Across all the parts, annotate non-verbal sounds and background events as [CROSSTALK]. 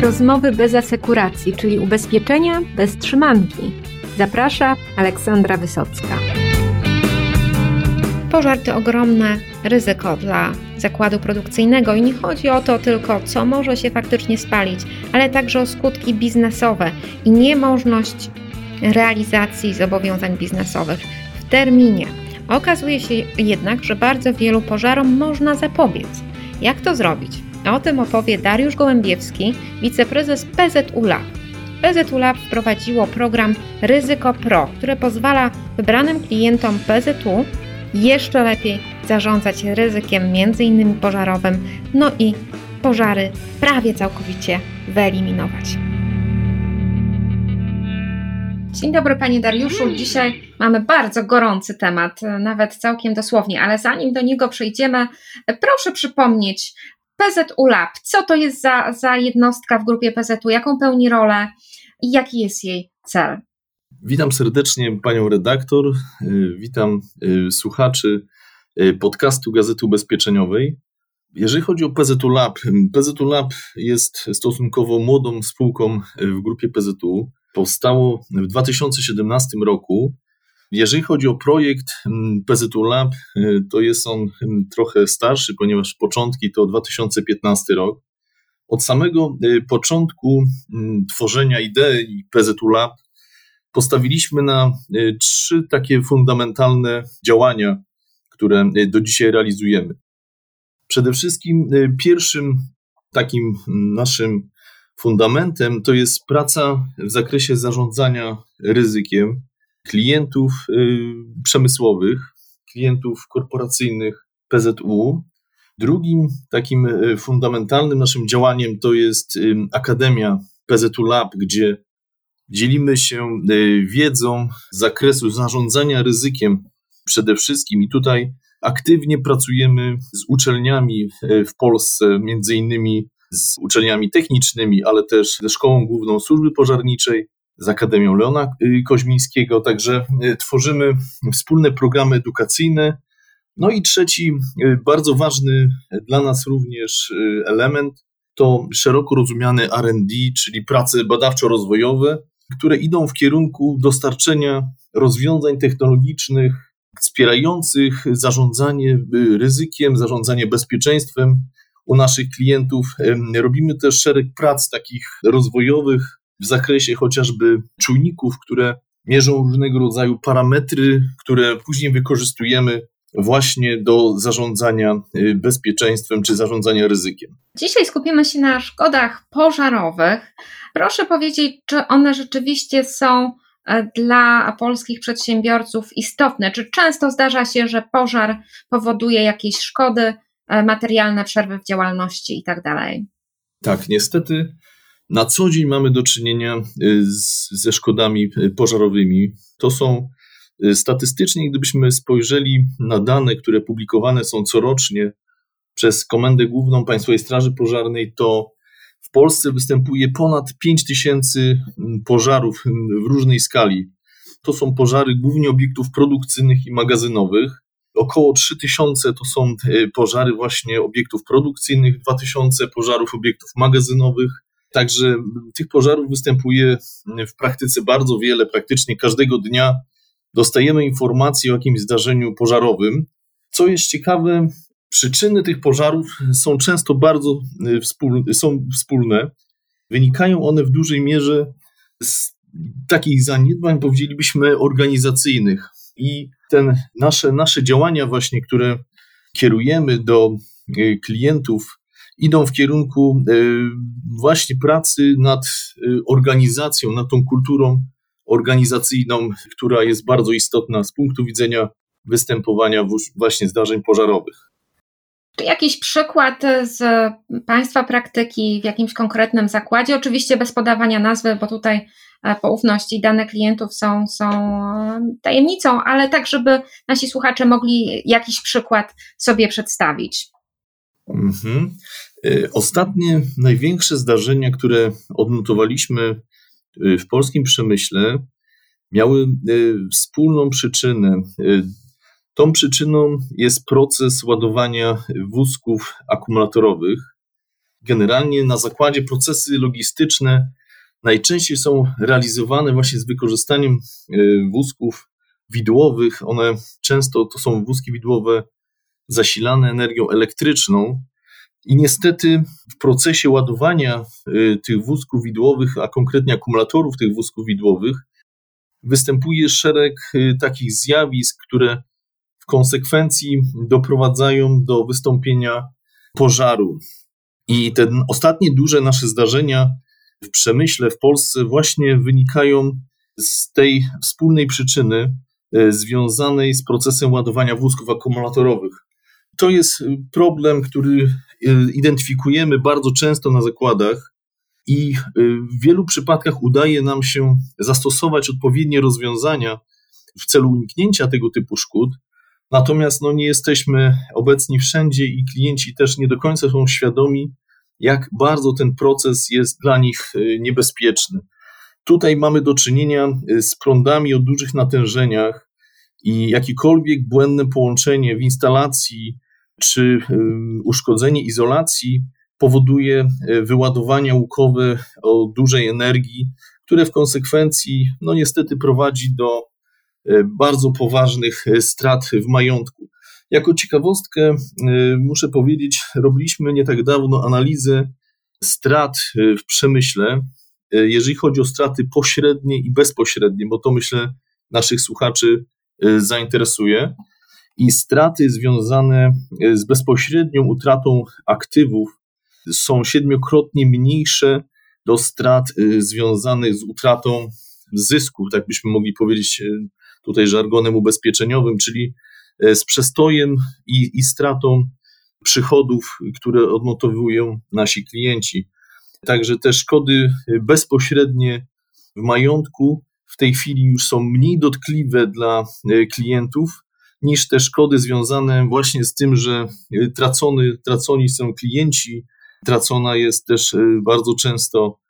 rozmowy bez asekuracji, czyli ubezpieczenia bez trzymanki. Zaprasza Aleksandra Wysocka. Pożar to ogromne ryzyko dla zakładu produkcyjnego i nie chodzi o to tylko, co może się faktycznie spalić, ale także o skutki biznesowe i niemożność realizacji zobowiązań biznesowych w terminie. Okazuje się jednak, że bardzo wielu pożarom można zapobiec. Jak to zrobić? O tym opowie Dariusz Gołębiewski, wiceprezes PZU Lab. PZU Lab wprowadziło program Ryzyko Pro, który pozwala wybranym klientom PZU jeszcze lepiej zarządzać ryzykiem m.in. pożarowym, no i pożary prawie całkowicie wyeliminować. Dzień dobry Panie Dariuszu. Dzisiaj mamy bardzo gorący temat, nawet całkiem dosłownie, ale zanim do niego przejdziemy, proszę przypomnieć PZU Lab. Co to jest za, za jednostka w grupie PZU? Jaką pełni rolę i jaki jest jej cel? Witam serdecznie panią redaktor, y, witam y, słuchaczy y, podcastu Gazety Ubezpieczeniowej. Jeżeli chodzi o PZU Lab, PZU Lab jest stosunkowo młodą spółką w grupie PZU. Powstało w 2017 roku. Jeżeli chodzi o projekt PZU Lab, to jest on trochę starszy, ponieważ początki to 2015 rok. Od samego początku tworzenia idei PZU Lab postawiliśmy na e, trzy takie fundamentalne działania, które do dzisiaj realizujemy. Przede wszystkim pierwszym takim naszym fundamentem to jest praca w zakresie zarządzania ryzykiem klientów przemysłowych, klientów korporacyjnych PZU. Drugim takim fundamentalnym naszym działaniem to jest Akademia PZU Lab, gdzie Dzielimy się y, wiedzą z zakresu zarządzania ryzykiem przede wszystkim i tutaj aktywnie pracujemy z uczelniami y, w Polsce, między innymi z uczelniami technicznymi, ale też ze Szkołą Główną Służby Pożarniczej, z Akademią Leona y, Koźmińskiego, także tworzymy wspólne programy edukacyjne. No i trzeci, bardzo ważny dla nas również element to szeroko rozumiane RD, czyli prace badawczo-rozwojowe, które idą w kierunku dostarczenia rozwiązań technologicznych wspierających zarządzanie y, ryzykiem, zarządzanie bezpieczeństwem u naszych klientów. Robimy też szereg prac takich rozwojowych w zakresie chociażby czujników, które mierzą różnego rodzaju parametry, które później wykorzystujemy właśnie do zarządzania y, bezpieczeństwem czy zarządzania ryzykiem. Dzisiaj skupimy się na szkodach pożarowych. Proszę powiedzieć, czy one rzeczywiście są e, dla polskich przedsiębiorców istotne? Czy często zdarza się, że pożar powoduje jakieś szkody e, materialne, przerwy w działalności itd.? Tak, tak, niestety na co dzień mamy do czynienia e, z, ze szkodami pożarowymi. To są statystycznie, gdybyśmy spojrzeli na dane, które publikowane są corocznie przez Komendę Główną Państwowej Straży Pożarnej, to w Polsce występuje ponad 5 tysięcy mm, pożarów mm, w różnej skali. To są pożary głównie obiektów produkcyjnych i magazynowych. Około 3000 to są pożary właśnie obiektów produkcyjnych, 2000 pożarów obiektów magazynowych. Także tych pożarów występuje w praktyce bardzo wiele, praktycznie każdego dnia dostajemy informacje o jakimś zdarzeniu pożarowym. Co jest ciekawe, Przyczyny tych pożarów są często bardzo y, wspólne, są wspólne. Wynikają one w dużej mierze z takich zaniedbań, powiedzielibyśmy, organizacyjnych. I ten nasze, nasze działania, właśnie, które kierujemy do y, klientów, idą w kierunku y, właśnie pracy nad organizacją, nad tą kulturą organizacyjną, która jest bardzo istotna z punktu widzenia występowania właśnie zdarzeń pożarowych. Czy jakiś przykład z Państwa praktyki w jakimś konkretnym zakładzie? Oczywiście bez podawania nazwy, bo tutaj e, poufność i dane klientów są, są tajemnicą, ale tak, żeby nasi słuchacze mogli jakiś przykład sobie przedstawić. Mhm. E, ostatnie największe zdarzenia, które odnotowaliśmy e, w polskim przemyśle, miały wspólną przyczynę. Tą przyczyną jest proces ładowania wózków akumulatorowych. generalnie na zakładzie procesy logistyczne najczęściej są realizowane właśnie z wykorzystaniem wózków widłowych. One często to są wózki widłowe zasilane energią elektryczną. I niestety w procesie ładowania e, tych wózków widłowych, a konkretnie akumulatorów tych wózków widłowych, występuje szereg e, takich zjawisk, które w konsekwencji doprowadzają do wystąpienia pożaru. I te ostatnie duże nasze zdarzenia w przemyśle w Polsce właśnie wynikają z tej wspólnej przyczyny e, związanej z procesem ładowania wózków akumulatorowych. To jest problem, który e, identyfikujemy bardzo często na zakładach i e, w wielu przypadkach udaje nam się zastosować odpowiednie rozwiązania w celu uniknięcia tego typu szkód. Natomiast no, nie jesteśmy obecni wszędzie i klienci też nie do końca są świadomi, jak bardzo ten proces jest dla nich y, niebezpieczny. Tutaj mamy do czynienia y, z prądami o dużych natężeniach i jakiekolwiek błędne połączenie w instalacji czy y, uszkodzenie izolacji powoduje wyładowania łukowe o dużej energii, które w konsekwencji, no niestety, prowadzi do bardzo poważnych strat w majątku. Jako ciekawostkę y, muszę powiedzieć, robiliśmy nie tak dawno analizę strat y, w przemyśle, y, jeżeli chodzi o straty pośrednie i bezpośrednie, bo to myślę naszych słuchaczy zainteresuje. I straty związane z bezpośrednią utratą aktywów są siedmiokrotnie mniejsze do strat związanych z utratą zysków, tak byśmy mogli powiedzieć tutaj żargonem ubezpieczeniowym, czyli E, z przestojem i, i stratą przychodów, które odnotowują nasi klienci. Także te szkody bezpośrednie w majątku w tej chwili już są mniej dotkliwe dla e, klientów niż te szkody związane właśnie z tym, że e, tracony, traconi są klienci, tracona jest też bardzo często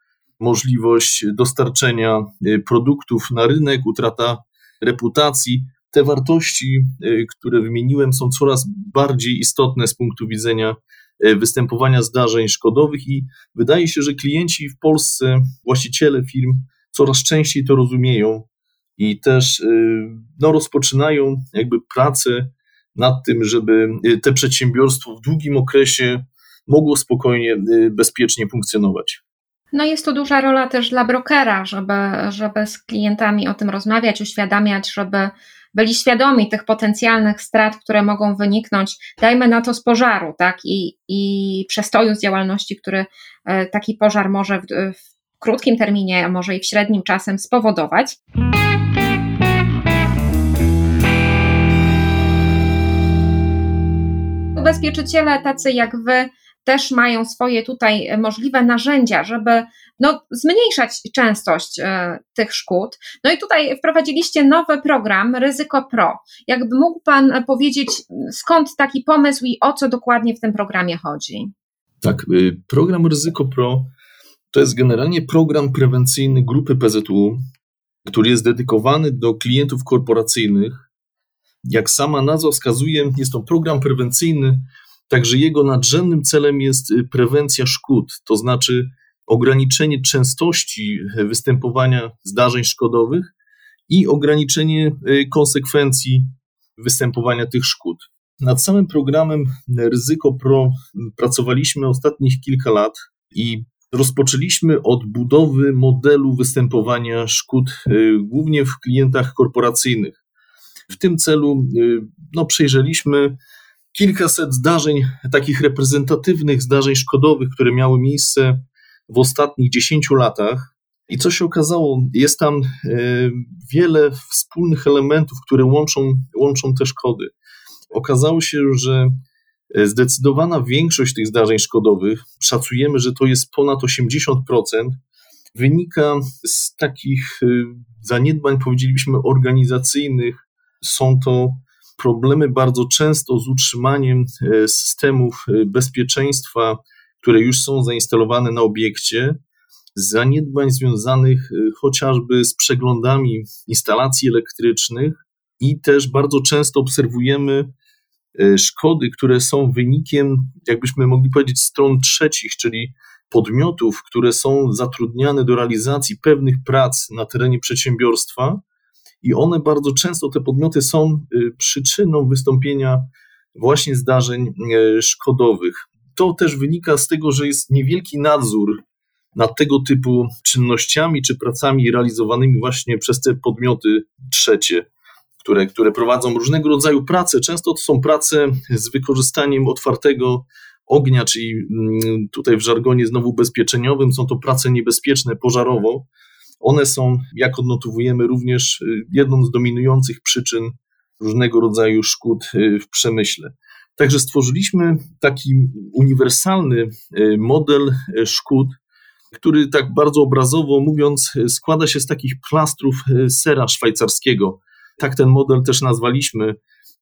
możliwość dostarczenia produktów na rynek, utrata reputacji. Te wartości, y, które wymieniłem, są coraz bardziej istotne z punktu widzenia y, występowania zdarzeń szkodowych i wydaje się, że klienci w Polsce, właściciele firm coraz częściej to rozumieją i też y, no, rozpoczynają jakby pracę nad tym, żeby te przedsiębiorstwo w długim okresie mogło spokojnie, bezpiecznie funkcjonować. No jest to duża rola też dla brokera, żeby, żeby z klientami o tym rozmawiać, uświadamiać, żeby byli świadomi tych potencjalnych strat, które mogą wyniknąć, dajmy na to z pożaru, tak, i, i przestoju z działalności, który e, taki pożar może w, w krótkim terminie, a może i w średnim czasem spowodować. Ubezpieczyciele tacy jak wy też mają swoje tutaj możliwe narzędzia, żeby no, zmniejszać częstość e, tych szkód. No i tutaj wprowadziliście nowy program Ryzyko Pro. Jakby mógł Pan powiedzieć, skąd taki pomysł i o co dokładnie w tym programie chodzi? Tak, y, program Ryzyko Pro to jest generalnie program prewencyjny grupy PZU, który jest dedykowany do klientów korporacyjnych. Jak sama nazwa wskazuje, jest to program prewencyjny, także jego nadrzędnym celem jest y, prewencja szkód, to znaczy ograniczenie częstości występowania zdarzeń szkodowych i ograniczenie y, konsekwencji występowania tych szkód. Nad samym programem Ryzyko Pro pracowaliśmy ostatnich kilka lat i rozpoczęliśmy od budowy modelu występowania szkód, y, głównie w klientach korporacyjnych. W tym celu y, no, przejrzeliśmy kilkaset zdarzeń, takich reprezentatywnych zdarzeń szkodowych, które miały miejsce w ostatnich 10 latach. I co się okazało, jest tam e, wiele wspólnych elementów, które łączą, łączą te szkody. Okazało się, że e, zdecydowana większość tych zdarzeń szkodowych, szacujemy, że to jest ponad 80%, wynika z takich zaniedbań, powiedzielibyśmy, organizacyjnych. Są to problemy bardzo często z utrzymaniem systemów bezpieczeństwa, które już są zainstalowane na obiekcie, zaniedbań związanych y, chociażby z przeglądami instalacji elektrycznych i też bardzo często obserwujemy szkody, które są wynikiem, jakbyśmy mogli powiedzieć, stron trzecich, czyli podmiotów, które są zatrudniane do realizacji pewnych prac na terenie przedsiębiorstwa, i one bardzo często, te podmioty są przyczyną wystąpienia właśnie zdarzeń szkodowych. To też wynika z tego, że jest niewielki nadzór nad tego typu czynnościami czy pracami realizowanymi właśnie przez te podmioty trzecie, które, które prowadzą różnego rodzaju prace. Często to są prace z wykorzystaniem otwartego ognia, czyli mm, tutaj w żargonie znowu bezpieczeniowym, są to prace niebezpieczne pożarowo. One są, jak odnotowujemy, również y, jedną z dominujących przyczyn różnego rodzaju szkód y, w przemyśle. Także stworzyliśmy taki uniwersalny y, model szkód, który tak bardzo obrazowo mówiąc składa się z takich plastrów sera szwajcarskiego. Tak ten model też nazwaliśmy,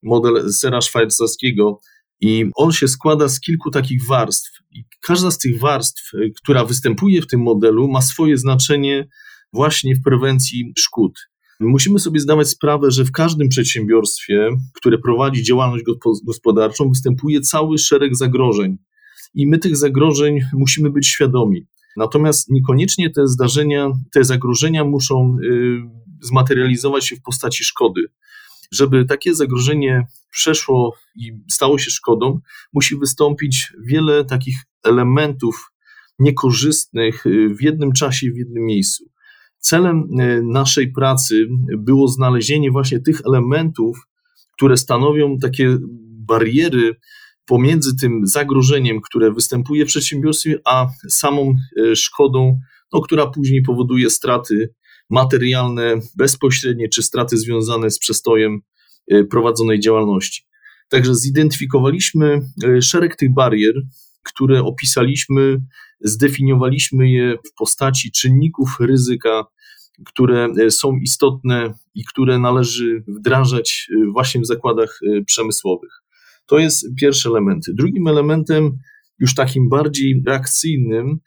model sera szwajcarskiego. I on się składa z kilku takich warstw. I każda z tych warstw, która występuje w tym modelu, ma swoje znaczenie właśnie w prewencji szkód. Musimy sobie zdawać sprawę, że w każdym przedsiębiorstwie, które prowadzi działalność gospodarczą, występuje cały szereg zagrożeń. I my tych zagrożeń musimy być świadomi. Natomiast niekoniecznie te zdarzenia, te zagrożenia muszą y, zmaterializować się w postaci szkody. Żeby takie zagrożenie przeszło i stało się szkodą, musi wystąpić wiele takich elementów niekorzystnych y, w jednym czasie, w jednym miejscu. Celem y, naszej pracy było znalezienie właśnie tych elementów, które stanowią takie bariery pomiędzy tym zagrożeniem, które występuje w przedsiębiorstwie, a samą e, szkodą, no, która później powoduje straty materialne, bezpośrednie, czy straty związane z przestojem e, prowadzonej działalności. Także zidentyfikowaliśmy e, szereg tych barier, które opisaliśmy, zdefiniowaliśmy je w postaci czynników ryzyka, które są istotne i które należy wdrażać właśnie w zakładach przemysłowych. To jest pierwszy element. Drugim elementem, już takim bardziej reakcyjnym,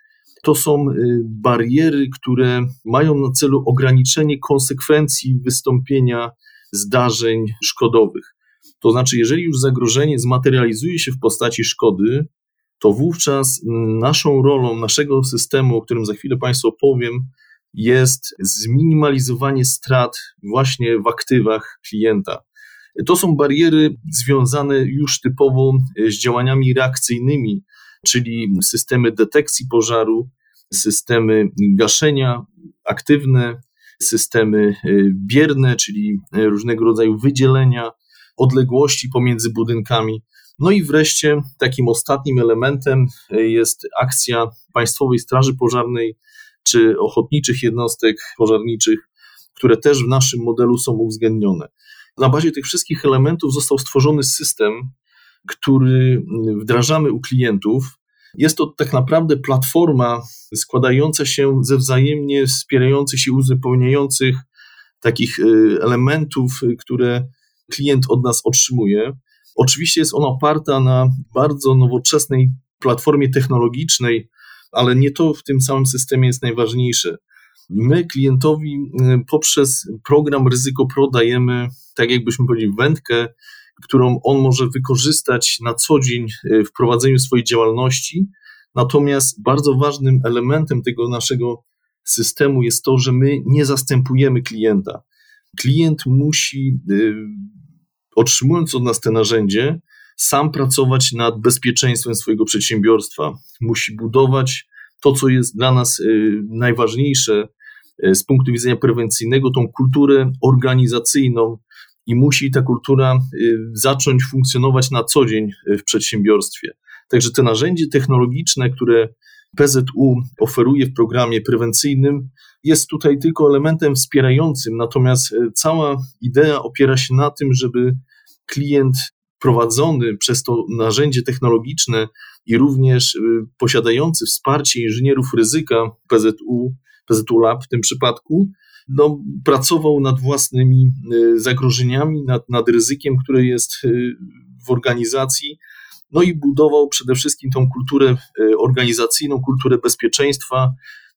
to są bariery, które mają na celu ograniczenie konsekwencji wystąpienia zdarzeń szkodowych. To znaczy, jeżeli już zagrożenie zmaterializuje się w postaci szkody, to wówczas mm, naszą rolą, naszego systemu, o którym za chwilę Państwu opowiem, jest zminimalizowanie strat właśnie w aktywach klienta. To są bariery związane już typowo z działaniami reakcyjnymi, czyli systemy detekcji pożaru, systemy gaszenia aktywne, systemy e, bierne, czyli e, różnego rodzaju wydzielenia, odległości pomiędzy budynkami. No i wreszcie takim ostatnim elementem jest akcja Państwowej Straży Pożarnej czy ochotniczych jednostek pożarniczych, które też w naszym modelu są uwzględnione. Na bazie tych wszystkich elementów został stworzony system, który wdrażamy u klientów. Jest to tak naprawdę platforma składająca się ze wzajemnie wspierających się, uzupełniających takich y, elementów, które klient od nas otrzymuje. Oczywiście jest ona oparta na bardzo nowoczesnej platformie technologicznej, ale nie to w tym samym systemie jest najważniejsze. My klientowi y, poprzez program Ryzyko Pro dajemy, tak jakbyśmy powiedzieli, wędkę, którą on może wykorzystać na co dzień y, w prowadzeniu swojej działalności. Natomiast bardzo ważnym elementem tego naszego systemu jest to, że my nie zastępujemy klienta. Klient musi, y, otrzymując od nas te narzędzie, sam pracować nad bezpieczeństwem swojego przedsiębiorstwa. Musi budować to, co jest dla nas y, najważniejsze y, z punktu widzenia prewencyjnego, tą kulturę organizacyjną i musi ta kultura y, zacząć funkcjonować na co dzień w przedsiębiorstwie. Także te narzędzie technologiczne, które PZU oferuje w programie prewencyjnym, jest tutaj tylko elementem wspierającym, natomiast cała idea opiera się na tym, żeby klient prowadzony przez to narzędzie technologiczne i również y, posiadający wsparcie inżynierów ryzyka PZU, PZU Lab w tym przypadku, no, pracował nad własnymi y, zagrożeniami, nad, nad ryzykiem, które jest w organizacji, no i budował przede wszystkim tą kulturę organizacyjną, kulturę bezpieczeństwa,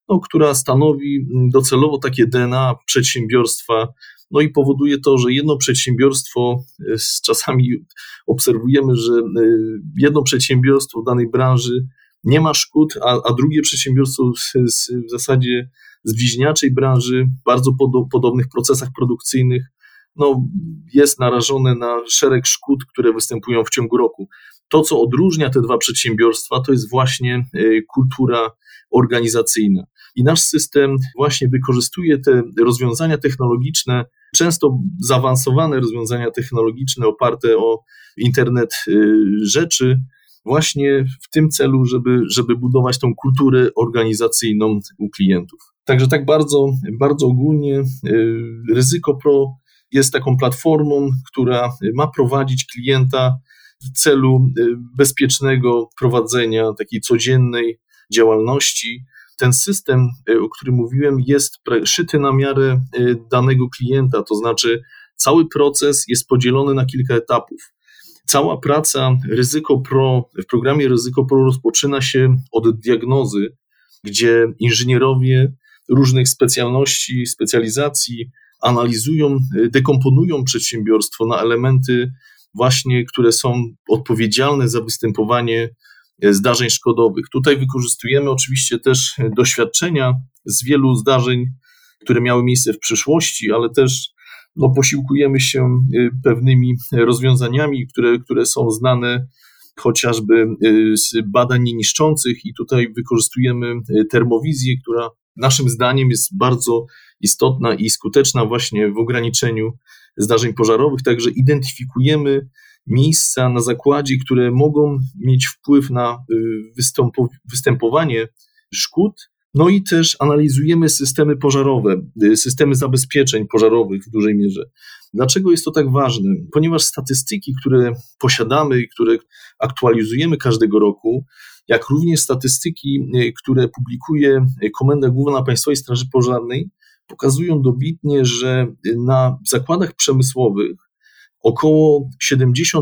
no, która stanowi docelowo takie DNA przedsiębiorstwa No i powoduje to, że jedno przedsiębiorstwo, z czasami obserwujemy, że jedno przedsiębiorstwo w danej branży nie ma szkód, a, a drugie przedsiębiorstwo z, w zasadzie z bliźniaczej branży, bardzo pod, podobnych procesach produkcyjnych, no, jest narażone na szereg szkód, które występują w ciągu roku. To, co odróżnia te dwa przedsiębiorstwa, to jest właśnie e, kultura organizacyjna. I nasz system właśnie wykorzystuje te rozwiązania technologiczne, często zaawansowane rozwiązania technologiczne oparte o internet e, rzeczy, właśnie w tym celu, żeby, żeby budować tą kulturę organizacyjną u klientów. Także tak bardzo, bardzo ogólnie y, Ryzyko Pro jest taką platformą, która ma prowadzić klienta w celu y, bezpiecznego prowadzenia takiej codziennej działalności. Ten system, y, o którym mówiłem, jest szyty na miarę danego klienta, to znaczy cały proces jest podzielony na kilka etapów. Cała praca Ryzyko Pro w programie Ryzyko Pro rozpoczyna się od diagnozy, gdzie inżynierowie różnych specjalności, specjalizacji analizują, dekomponują przedsiębiorstwo na elementy właśnie, które są odpowiedzialne za występowanie zdarzeń szkodowych. Tutaj wykorzystujemy oczywiście też doświadczenia z wielu zdarzeń, które miały miejsce w przyszłości, ale też no, posiłkujemy się y, pewnymi rozwiązaniami, które, które są znane chociażby z badań nieniszczących i tutaj wykorzystujemy termowizję, która naszym zdaniem jest bardzo istotna i skuteczna właśnie w ograniczeniu zdarzeń pożarowych, także identyfikujemy miejsca na zakładzie, które mogą mieć wpływ na występowanie szkód no i też analizujemy systemy pożarowe, y, systemy zabezpieczeń pożarowych w dużej mierze. Dlaczego jest to tak ważne? Ponieważ statystyki, które posiadamy i które aktualizujemy każdego roku, jak również statystyki, y, które publikuje Komenda Główna Państwowej Straży Pożarnej, pokazują dobitnie, że na zakładach przemysłowych około 70%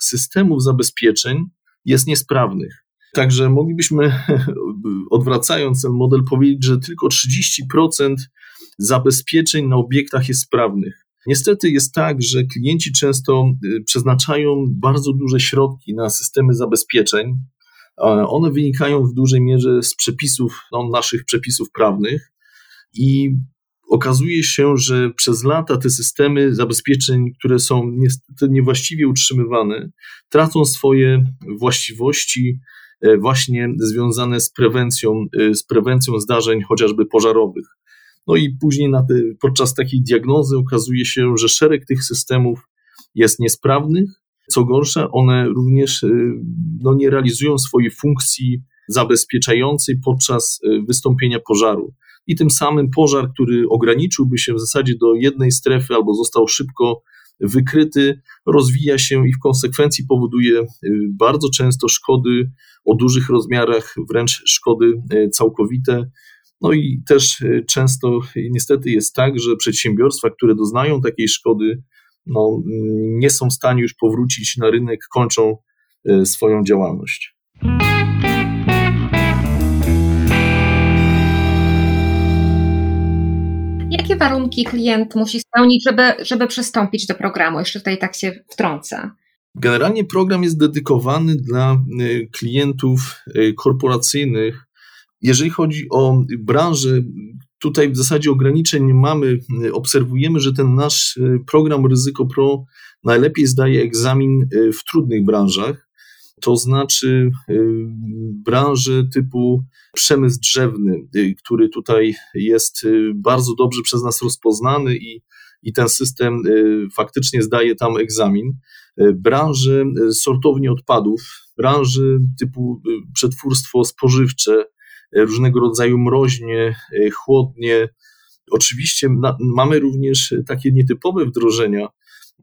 systemów zabezpieczeń jest niesprawnych. Także moglibyśmy, [LAUGHS] odwracając ten model, powiedzieć, że tylko 30% zabezpieczeń na obiektach jest sprawnych. Niestety jest tak, że klienci często y, przeznaczają bardzo duże środki na systemy zabezpieczeń. One wynikają w dużej mierze z przepisów, no, naszych przepisów prawnych i okazuje się, że przez lata te systemy zabezpieczeń, które są niestety niewłaściwie utrzymywane, tracą swoje właściwości, E, właśnie związane z prewencją, e, z prewencją zdarzeń chociażby pożarowych. No i później te, podczas takiej diagnozy okazuje się, że szereg tych systemów jest niesprawnych. Co gorsza, one również e, no, nie realizują swojej funkcji zabezpieczającej podczas wystąpienia pożaru. I tym samym pożar, który ograniczyłby się w zasadzie do jednej strefy albo został szybko wykryty, rozwija się i w konsekwencji powoduje bardzo często szkody o dużych rozmiarach, wręcz szkody e, całkowite. No i też e, często niestety jest tak, że przedsiębiorstwa, które doznają takiej szkody, no, nie są w stanie już powrócić na rynek, kończą swoją działalność. Jakie warunki klient musi spełnić, żeby, żeby przystąpić do programu? Jeszcze tutaj tak się wtrącę. Generalnie program jest dedykowany dla y, klientów y, korporacyjnych. Jeżeli chodzi o branżę, tutaj w zasadzie ograniczeń nie mamy. Obserwujemy, że ten nasz y, program Ryzyko Pro najlepiej zdaje egzamin w trudnych branżach, to znaczy branże typu przemysł drzewny, który tutaj jest bardzo dobrze przez nas rozpoznany i, i ten system faktycznie zdaje tam egzamin. E, branży e, sortowni odpadów, branży typu przetwórstwo spożywcze, różnego rodzaju mroźnie, chłodnie. Oczywiście na, mamy również takie nietypowe wdrożenia.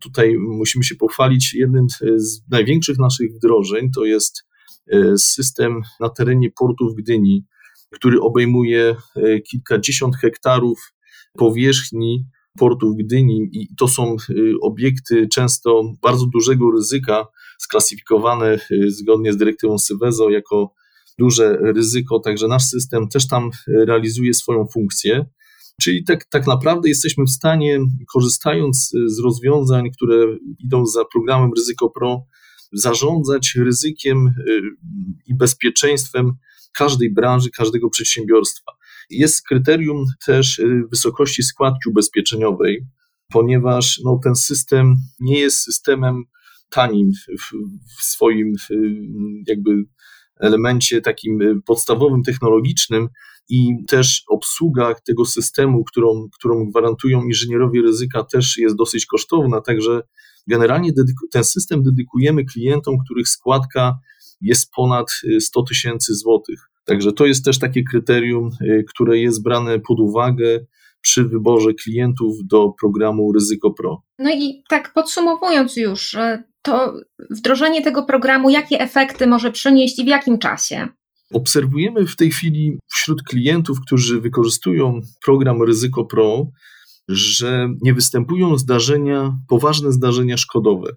Tutaj musimy się pochwalić jednym z największych naszych wdrożeń, to jest system na terenie portu w Gdyni, który obejmuje kilkadziesiąt hektarów powierzchni portu w Gdyni i to są y, obiekty często bardzo dużego ryzyka, sklasyfikowane zgodnie z dyrektywą Sywezo jako duże ryzyko, także nasz system też tam realizuje swoją funkcję. Czyli tak, tak naprawdę jesteśmy w stanie, korzystając z rozwiązań, które idą za programem Ryzyko Pro, zarządzać ryzykiem y, i bezpieczeństwem każdej branży, każdego przedsiębiorstwa. Jest kryterium też y, wysokości składki ubezpieczeniowej, ponieważ no, ten system nie jest systemem tanim w, w swoim jakby elemencie takim y, podstawowym, technologicznym i też obsługa tego systemu, którą, którą gwarantują inżynierowie ryzyka, też jest dosyć kosztowna. Także generalnie ten system dedykujemy klientom, których składka jest ponad 100 y, tysięcy złotych. Także to jest też takie kryterium, y, które jest brane pod uwagę przy wyborze klientów do programu Ryzyko Pro. No i tak podsumowując już, to wdrożenie tego programu, jakie efekty może przynieść i w jakim czasie? Obserwujemy w tej chwili wśród klientów, którzy wykorzystują program Ryzyko Pro, że nie występują zdarzenia, poważne zdarzenia szkodowe.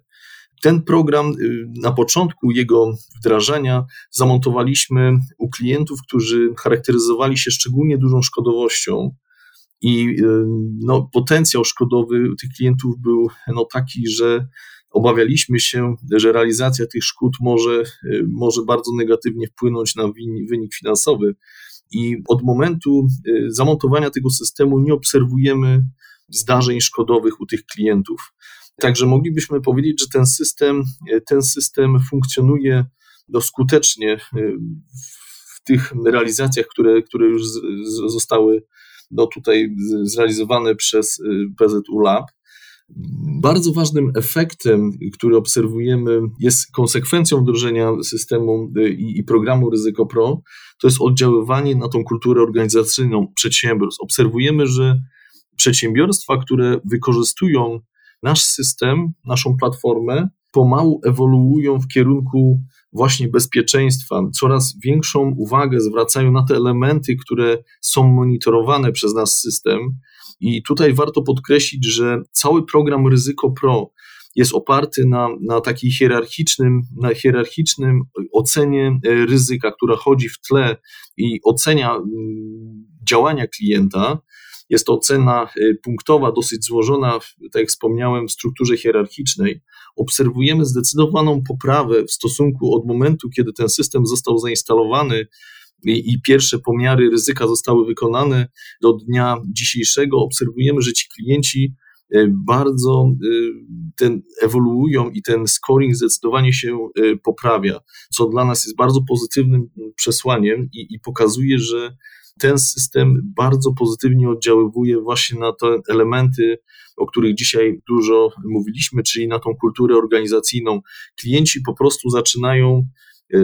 Ten program y, na początku jego wdrażania zamontowaliśmy u klientów, którzy charakteryzowali się szczególnie dużą szkodowością. I y, no, potencjał szkodowy tych klientów był no, taki, że Obawialiśmy się, że realizacja tych szkód może, y, może bardzo negatywnie wpłynąć na wynik finansowy. I od momentu y, zamontowania tego systemu nie obserwujemy zdarzeń szkodowych u tych klientów. Także moglibyśmy powiedzieć, że ten system, y, ten system funkcjonuje skutecznie w tych realizacjach, które, które już zostały no, tutaj zrealizowane przez PZU Lab. Bardzo ważnym efektem, który obserwujemy, jest konsekwencją wdrożenia systemu y, i, programu Ryzyko Pro, to jest oddziaływanie na tą kulturę organizacyjną przedsiębiorstw. Obserwujemy, że przedsiębiorstwa, które wykorzystują nasz system, naszą platformę, pomału ewoluują w kierunku właśnie bezpieczeństwa. Coraz większą uwagę zwracają na te elementy, które są monitorowane przez nasz system i tutaj warto podkreślić, że cały program Ryzyko Pro jest oparty na, na takiej hierarchicznym, na hierarchicznym ocenie e, ryzyka, która chodzi w tle i ocenia mm, działania klienta. Jest to ocena e, punktowa, dosyć złożona, tak jak wspomniałem, w strukturze hierarchicznej. Obserwujemy zdecydowaną poprawę w stosunku od momentu, kiedy ten system został zainstalowany i, i pierwsze pomiary ryzyka zostały wykonane, do dnia dzisiejszego obserwujemy, że ci klienci e, bardzo e, ten ewoluują i ten scoring zdecydowanie się e, poprawia, co dla nas jest bardzo pozytywnym przesłaniem i, i pokazuje, że ten system bardzo pozytywnie oddziaływuje właśnie na te elementy, o których dzisiaj dużo mówiliśmy, czyli na tą kulturę organizacyjną. Klienci po prostu zaczynają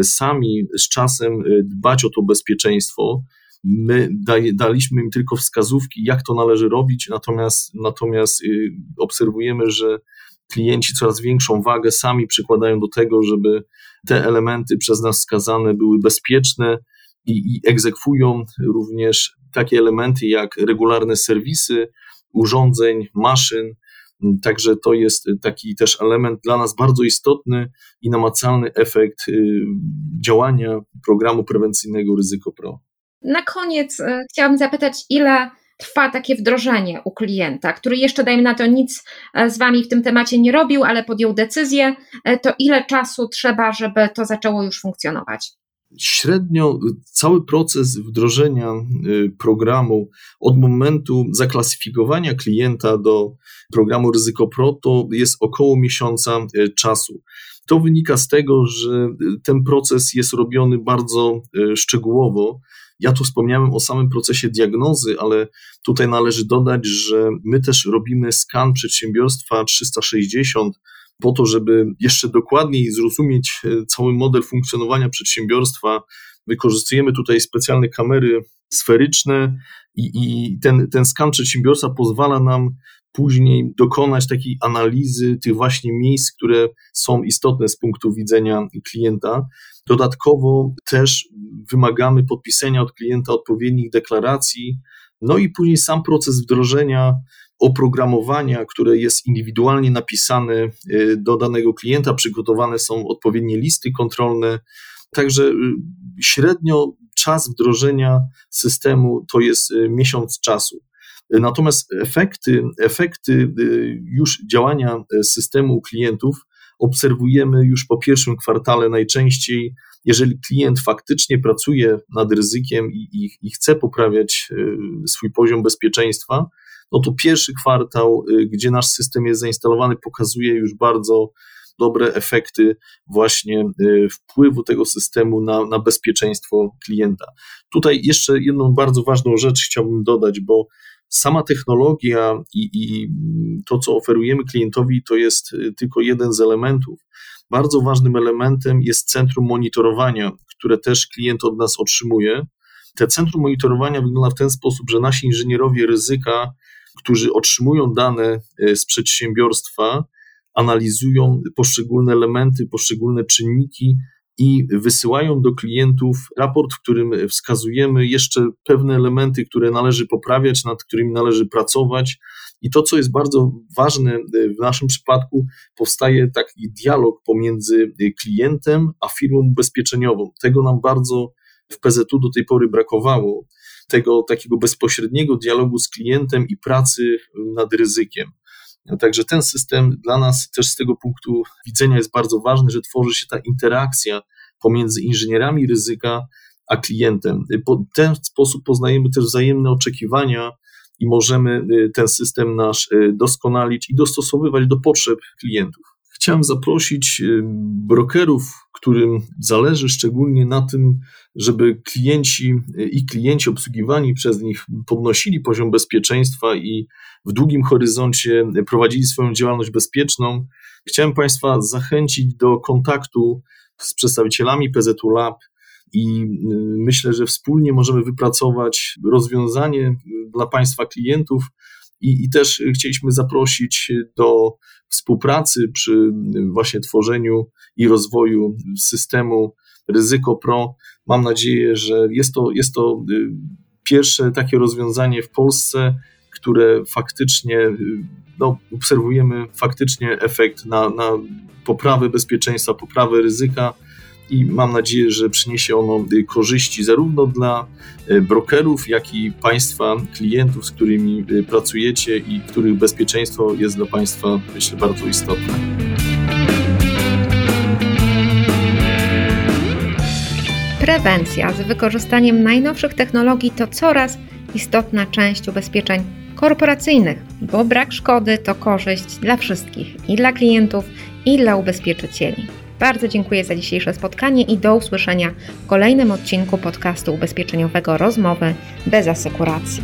sami z czasem y, dbać o to bezpieczeństwo. My daliśmy im tylko wskazówki, jak to należy robić, natomiast, natomiast y, obserwujemy, że klienci coraz większą wagę sami przykładają do tego, żeby te elementy przez nas wskazane były bezpieczne i, i egzekwują również takie elementy jak regularne serwisy urządzeń, maszyn, Także to jest taki też element dla nas bardzo istotny i namacalny efekt y, działania programu prewencyjnego Ryzyko Pro. Na koniec y, chciałabym zapytać, ile trwa takie wdrożenie u klienta, który jeszcze, dajmy na to, nic e, z Wami w tym temacie nie robił, ale podjął decyzję, e, to ile czasu trzeba, żeby to zaczęło już funkcjonować? Średnio cały proces wdrożenia y, programu od momentu zaklasyfikowania klienta do programu Ryzyko Pro to jest około miesiąca y, czasu. To wynika z tego, że y, ten proces jest robiony bardzo szczegółowo. Ja tu wspomniałem o samym procesie diagnozy, ale tutaj należy dodać, że my też robimy skan przedsiębiorstwa 360 po to, żeby jeszcze dokładniej zrozumieć e, cały model funkcjonowania przedsiębiorstwa, wykorzystujemy tutaj specjalne kamery sferyczne i, i ten, ten skan przedsiębiorstwa pozwala nam później dokonać takiej analizy tych właśnie miejsc, które są istotne z punktu widzenia klienta. Dodatkowo też wymagamy podpisania od klienta odpowiednich deklaracji, no i później sam proces wdrożenia oprogramowania, które jest indywidualnie napisane y, do danego klienta, przygotowane są odpowiednie listy kontrolne. Także y, średnio czas wdrożenia systemu to jest y, miesiąc czasu. Natomiast efekty, efekty już działania systemu klientów obserwujemy już po pierwszym kwartale najczęściej, jeżeli klient faktycznie pracuje nad ryzykiem i, i, i chce poprawiać swój poziom bezpieczeństwa, no to pierwszy kwartał, gdzie nasz system jest zainstalowany, pokazuje już bardzo dobre efekty właśnie y, wpływu tego systemu na, na bezpieczeństwo klienta. Tutaj jeszcze jedną bardzo ważną rzecz chciałbym dodać, bo sama technologia i, i to, co oferujemy klientowi, to jest y, tylko jeden z elementów. Bardzo ważnym elementem jest centrum monitorowania, które też klient od nas otrzymuje. Te centrum monitorowania wygląda w ten sposób, że nasi inżynierowie ryzyka, którzy otrzymują dane y, z przedsiębiorstwa, analizują poszczególne elementy, poszczególne czynniki i wysyłają do klientów raport, w którym wskazujemy jeszcze pewne elementy, które należy poprawiać, nad którymi należy pracować. I to, co jest bardzo ważne w naszym przypadku, powstaje taki dialog pomiędzy klientem a firmą ubezpieczeniową. Tego nam bardzo w PZU do tej pory brakowało, tego takiego bezpośredniego dialogu z klientem i pracy nad ryzykiem. Także ten system dla nas też z tego punktu widzenia jest bardzo ważny, że tworzy się ta interakcja pomiędzy inżynierami ryzyka a klientem. W ten sposób poznajemy też wzajemne oczekiwania i możemy y, ten system nasz y, doskonalić i dostosowywać do potrzeb klientów. Chciałem zaprosić y, brokerów, którym zależy szczególnie na tym, żeby klienci i klienci obsługiwani przez nich podnosili poziom bezpieczeństwa i w długim horyzoncie prowadzili swoją działalność bezpieczną. Chciałem Państwa zachęcić do kontaktu z przedstawicielami PZU Lab i y, myślę, że wspólnie możemy wypracować rozwiązanie dla Państwa klientów. I, I też chcieliśmy zaprosić do współpracy przy właśnie tworzeniu i rozwoju systemu Ryzyko Pro. Mam nadzieję, że jest to, jest to y, pierwsze takie rozwiązanie w Polsce, które faktycznie no, obserwujemy faktycznie efekt na, na poprawę bezpieczeństwa, poprawę ryzyka i mam nadzieję, że przyniesie ono korzyści zarówno dla e, brokerów, jak i Państwa klientów, z którymi e, pracujecie i których bezpieczeństwo jest dla Państwa, myślę, bardzo istotne. Prewencja z wykorzystaniem najnowszych technologii to coraz istotna część ubezpieczeń korporacyjnych, bo brak szkody to korzyść dla wszystkich i dla klientów, i dla ubezpieczycieli. Bardzo dziękuję za dzisiejsze spotkanie i do usłyszenia w kolejnym odcinku podcastu ubezpieczeniowego Rozmowy bez asekuracji.